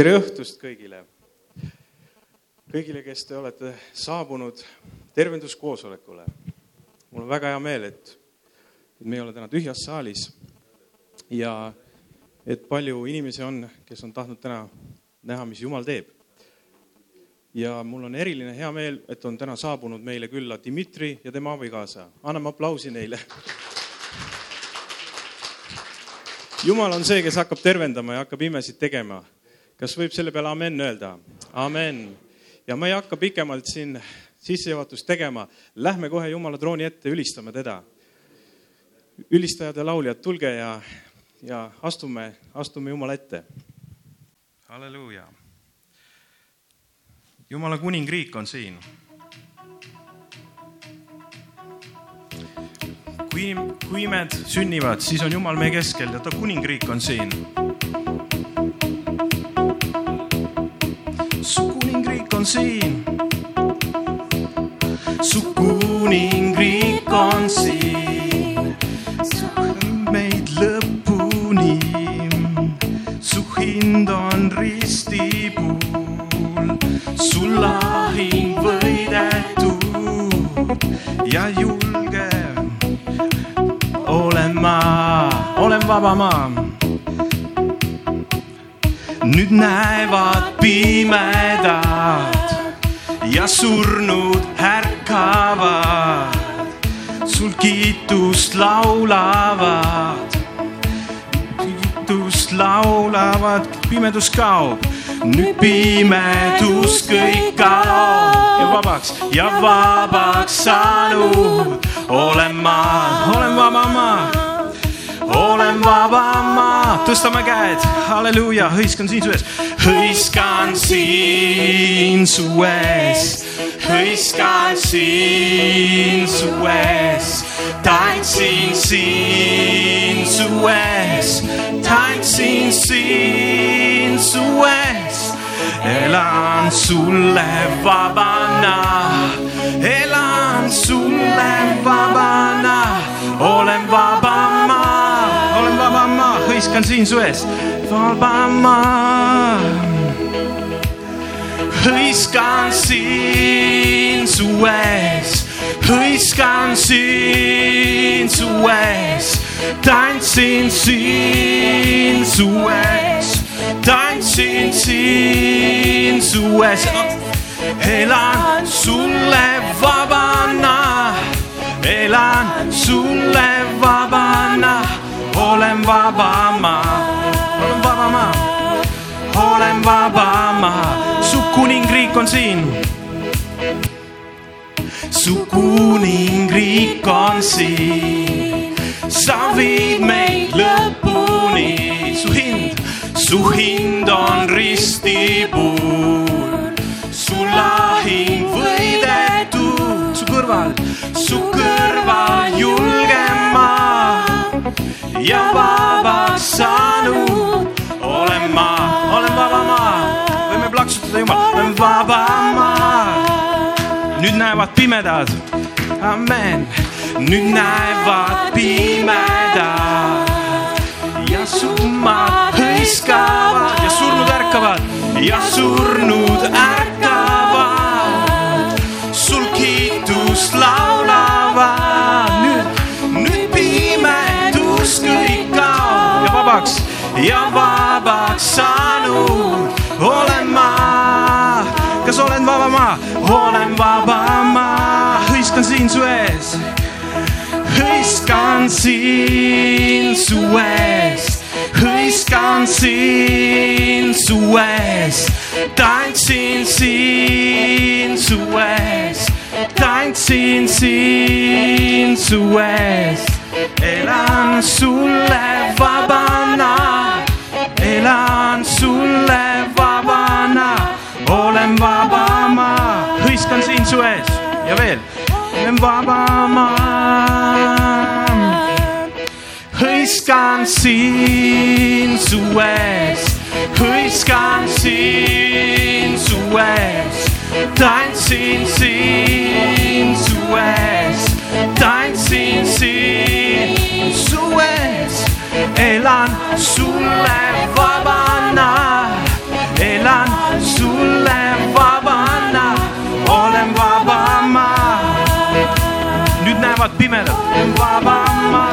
tere õhtust kõigile. kõigile, kes te olete saabunud tervenduskoosolekule. mul on väga hea meel, et, et me ei ole täna tühjas saalis ja et palju inimesi on, kes on tahtnud täna näha, mis Jumal teeb. ja mul on eriline hea meel, et on täna saabunud meile külla Dmitri ja tema abikaasa. anname aplausi neile jumal on see, kes hakkab tervendama ja hakkab imesid tegema kas võib selle peale amen öelda? amen. ja ma ei hakka pikemalt siin sissejuhatust tegema, lähme kohe Jumala trooni ette, ülistame teda. ülistajad ja lauljad, tulge ja, ja astume, astume Jumala ette. halleluuja. Jumala kuningriik on siin. kui, kui imed sünnivad, siis on Jumal meie keskel ja ta kuningriik on siin siin. su kuningriik on siin, meid lõpuni. su hind on ristipuul, su lahing võidetud ja julge olen ma, olen vaba maa nüüd näevad pimedad ja surnud ärkavad, sul kiitust laulavad, kiitust laulavad, pimedus kaob, nüüd pimedus kõik kaob. Ja vabaks. Ja vabaks saanud. Olen ma, olen vaba maa olen vaba maa, tõstame käed, halleluuja, hõiskan siin su ees, hõiskan siin su ees, hõiskan siin su ees, tantsin siin su ees, tantsin siin su ees, elan sulle vabana, elan sulle vabana, olen vaba maa, hõiskan siin su ees, vaba maa. hõiskan siin su ees, hõiskan siin su ees, tantsin siin su ees, tantsin siin su ees. elan sulle vabana, elan sulle vabana olen vaba maa, olen vaba maa, olen vaba maa, su kuningriik on siin. su kuningriik on siin, sa viid meid lõpuni, su hind, su hind on ristipuul, su lahing võidetud, su kõrval, su kõrval ja vabaks saanud olen ma, olen vaba maa, võime plaksutada Jumal, olen vaba maa. nüüd näevad pimedad, amen, nüüd näevad pimedad. Ja summad hõiskavad. Ja surnud ärkavad. Ja surnud ärkavad, sul kiitust laulavad vabaks. Ja vabaks saanud. Olen ma. kas olen vaba ma? olen vaba ma, hõiskan siin su ees. hõiskan siin su ees, hõiskan siin su ees, tantsin siin su ees, tantsin siin su ees elan sulle vabana, elan sulle vabana, olen vaba ma, hõiskan siin su ees. Ja veel, olen vaba ma. hõiskan siin su ees, hõiskan siin su ees, tantsin siin su ees, tantsin siin elan sulle vabana, sulle vabana, olen vaba ma. nüüd näevad pimedad, vaba ma.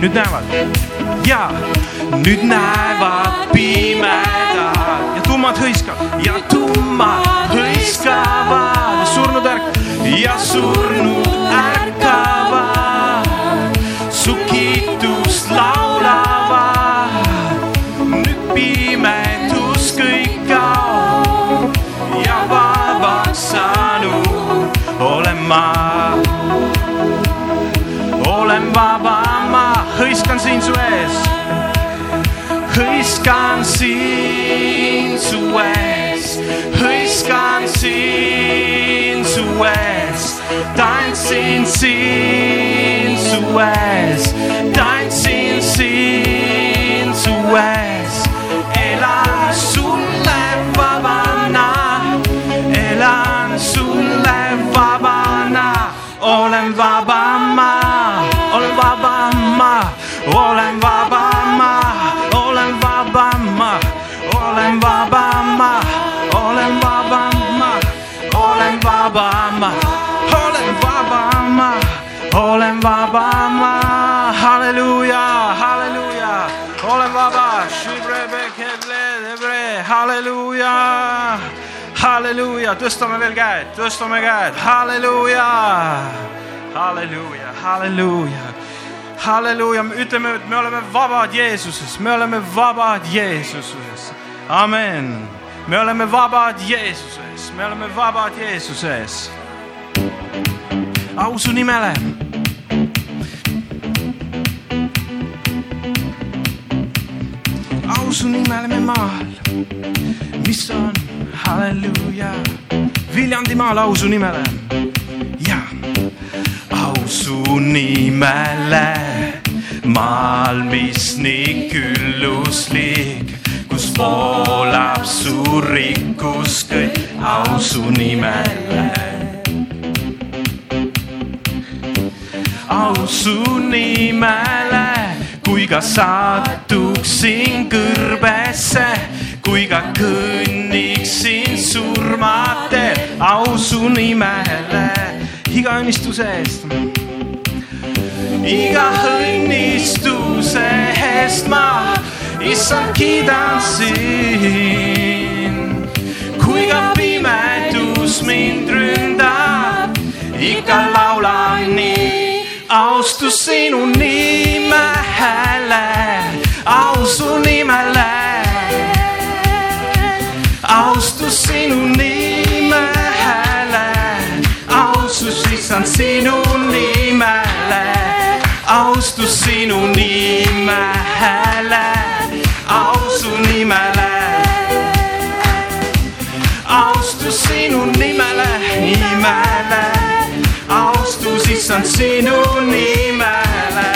nüüd näevad. Ja nüüd näevad pimedad. Ja tummad hõiskavad. Ja tummad hõiskavad. Surnud ärk- ja surnud ärkavad, laulavad. nüüd pimedus kõik kaob ja vabaks saanud olen ma. Olen vaba ma, hõiskan siin su ees. hõiskan siin su ees, hõiskan siin su ees, tantsin siin su ees, tantsin halleluuja halleluuja, tõstame veel käed, tõstame käed, halleluuja, halleluuja, halleluuja, halleluuja, ütleme, et me oleme vabad Jeesuses, me oleme vabad Jeesuses, amen. me oleme vabad Jeesuses, me oleme vabad Jeesuses. au su nimele au su nimele me maal, mis on halleluuja, Viljandimaal au su nimele ja. Au su nimele maal, mis nii külluslik, kus voolab su rikkus kõik, au su nimele. au su nimele, kui ka satuksin kõrbesse, kui ka kõnniksin surmateel, au su nimele iga õnnistuse eest. iga õnnistuse eest ma, issand, kiidan sind. kui ka pimedus mind ründab, ikka laulan nii, austus sinu issand sinu nimele.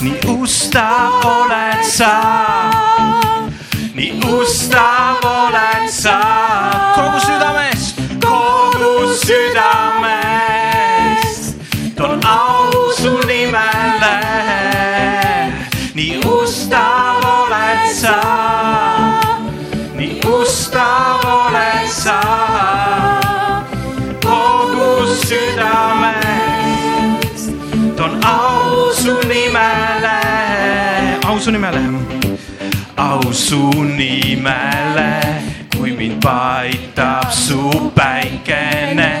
nii ustav oled sa, nii ustav oled sa kogu südames, kogu südames. Su nimele, au su nimele, kui mind paitab su päikene,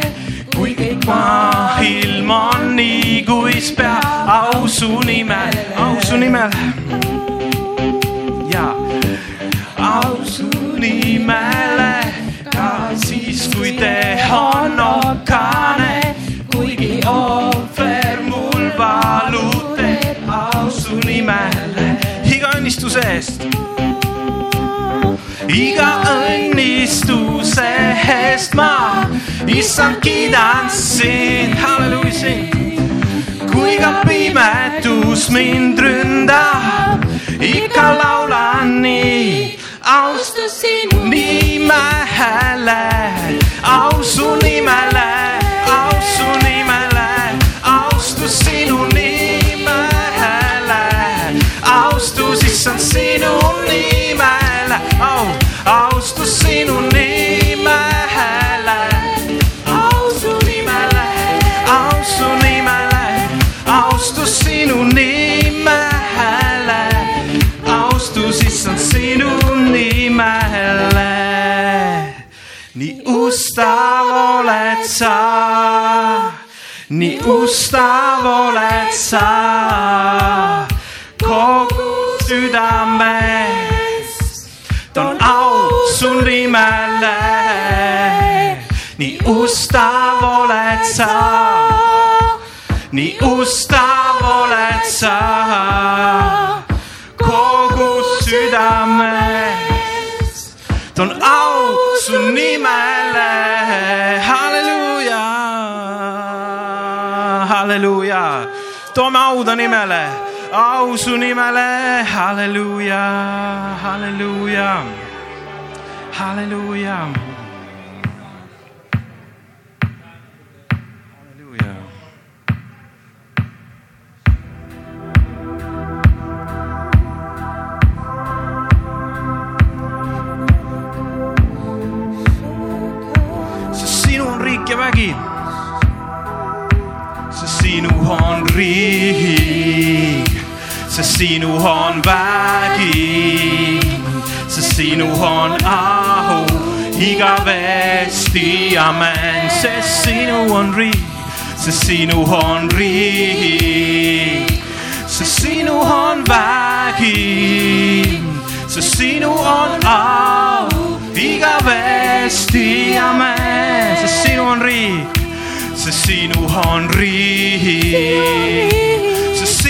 kui kõik maailm on nii, kuis peab, au su nimel, au su nimel ja au su nimele ka siis, kui te on okane, iga õnnistuse eest. iga õnnistuse eest ma, issand, kiidan sind, halleluuja sind. kui ka pimedus mind ründab, ikka laulan nii, austus sinu nimele, au su nimele, ustav oled sa, nii ustav oled sa. Kogu südamest toon au su nimele. nii ustav oled sa, nii ustav oled sa toome au ta nimele, au su nimele, halleluuja, halleluuja, halleluuja. halleluuja. Sest sinu on vägi, sest sinu on au igavesti, amen, sest sinu on riik, sest sinu on riik, sest sinu on vägi, sest sinu on au igavesti, amen, sest sinu on riik, sest sinu on riik, sest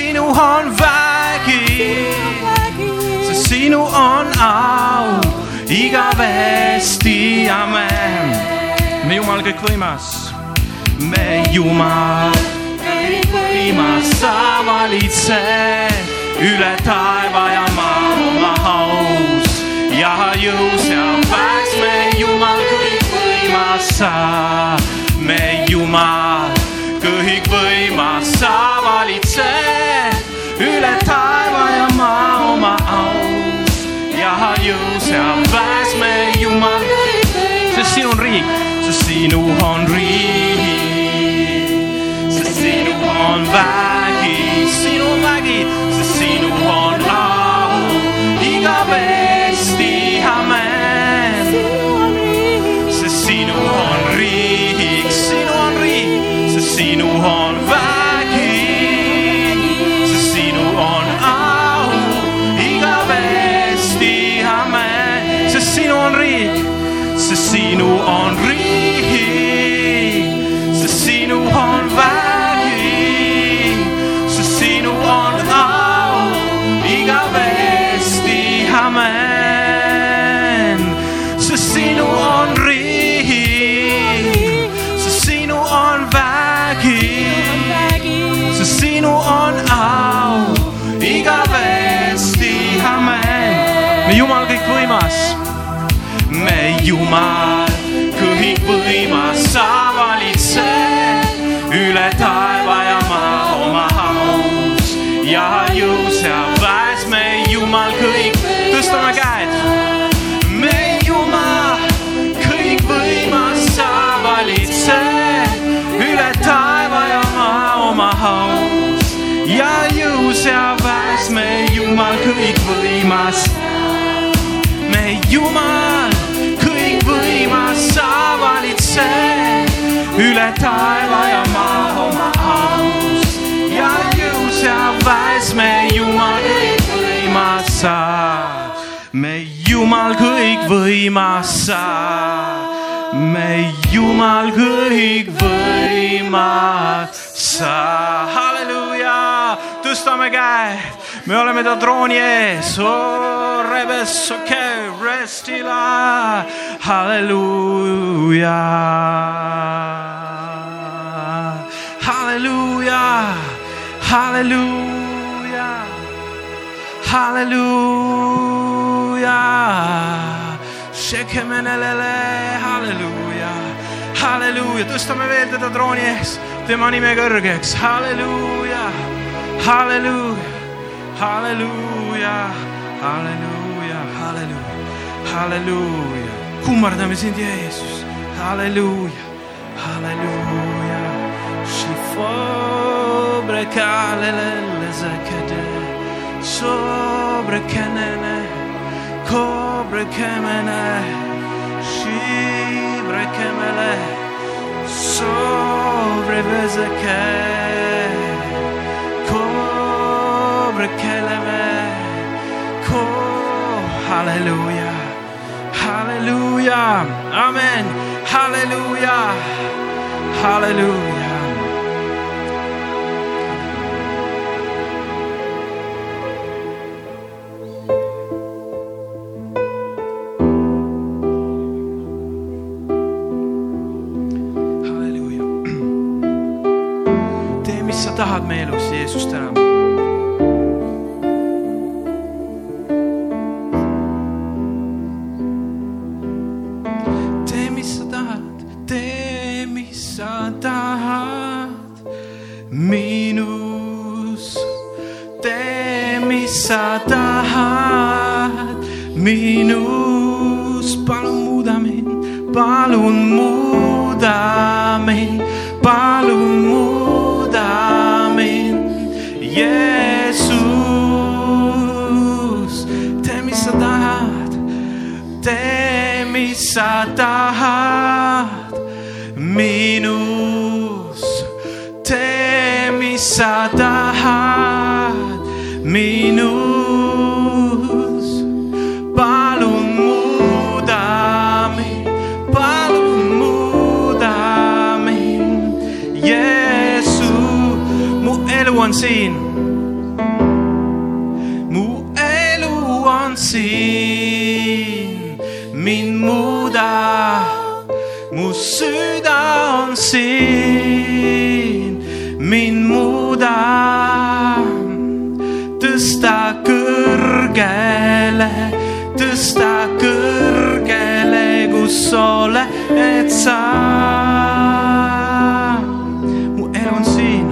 sinu on au igavesti, amen. me Jumal kõikvõimas, me Jumal kõikvõimas, sa valitsed üle taeva ja maa oma aus ja jõus ja väes, me Jumal kõikvõimas sa, me Jumal kõikvõimas, sa valitsed üle taeva ja jõus ja väes, me Jumal, sest sinu on riik, sest sinu on riik, sest sinu on vägi, sinu on vägi, sest sinu on au igavesti, amen. sest sinu on riik, sinu on riik, sest sinu on vägi, jõus ja väes, me Jumal kõik, tõstame käed. me Jumal kõikvõimas, sa valitsed üle taeva ja maa oma aus ja jõus ja väes, me Jumal kõikvõimas. me Jumal kõikvõimas, sa valitsed üle taeva ja maa oma aus ja jõus ja väes, me Jumal kõikvõimas sa, me Jumal kõikvõimas sa, me Jumal kõikvõimas sa, halleluuja, tõstame käed, me oleme ta trooni ees, oh okay,, restila, halleluuja, halleluuja, halleluuja, halleluuja, šekemenelele, halleluuja, halleluuja, tõstame veel teda trooni ees, tema nime kõrgeks, halleluuja halleluuja, halleluuja, halleluuja, halleluuja, halleluuja, kummardame sind, Jeesus, halleluuja, halleluuja, šifobre kalelele zakade, sobre kenene, cobre kemene, shibre kemele, sobre vezeke, cobre keleme, ko, hallelujah, hallelujah, amen, hallelujah, hallelujah. Tahad meie elus, Jeesus, täna. tee, mis sa tahad, tee, mis sa tahad. Minus. tee, mis sa tahad. Minus, palun muuda mind, palun muuda mind, palun muuda sa tahad minus, tee, mis sa tahad minus, palun muuda mind, palun muuda mind, Jeesus, mu elu on siin. mu elu on siin, mind muuda, mu süda on siin, mind muuda, tõsta kõrgele, tõsta kõrgele, kus oled sa. mu elu on siin,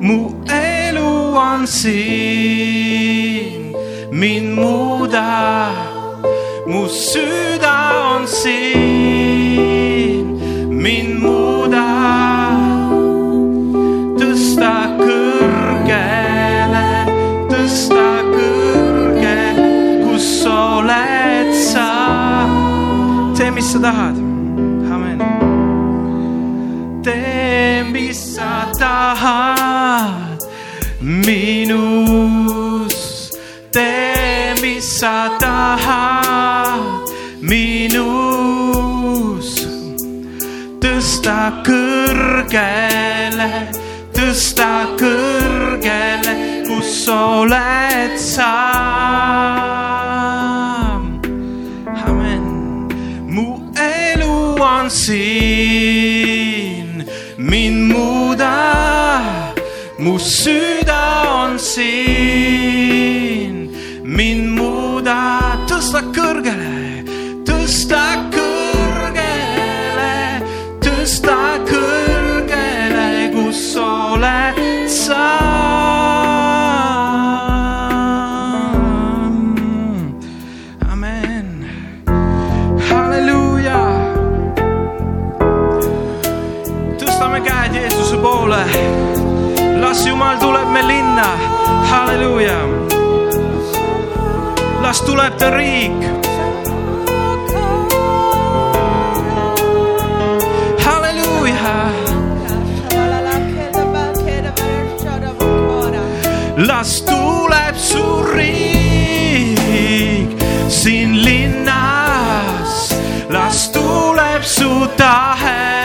mu elu on siin, mind muuda, mu süda sa tahad, amen. Tee, mis sa tahad minus, tee, mis sa tahad minus, tõsta kõrgele, tõsta kõrgele, kus oled sa. Tõstame käed Jeesuse poole. las Jumal tuleb me linna, halleluuja. las tuleb ta riik. halleluuja, las tuleb su riik siin linnas, las tuleb su tahe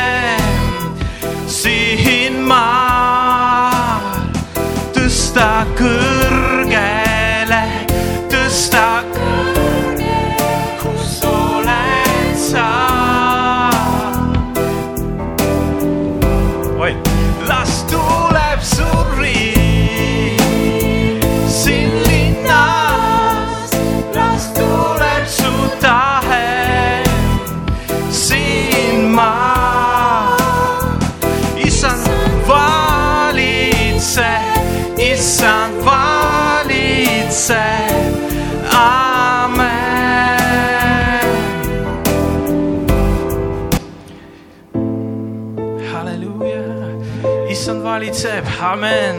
halleluuja,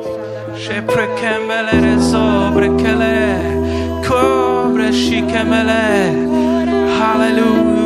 issand valitseb, amen. Sheprekembelere sobrekele. Kobre shikemele. Hallelujah.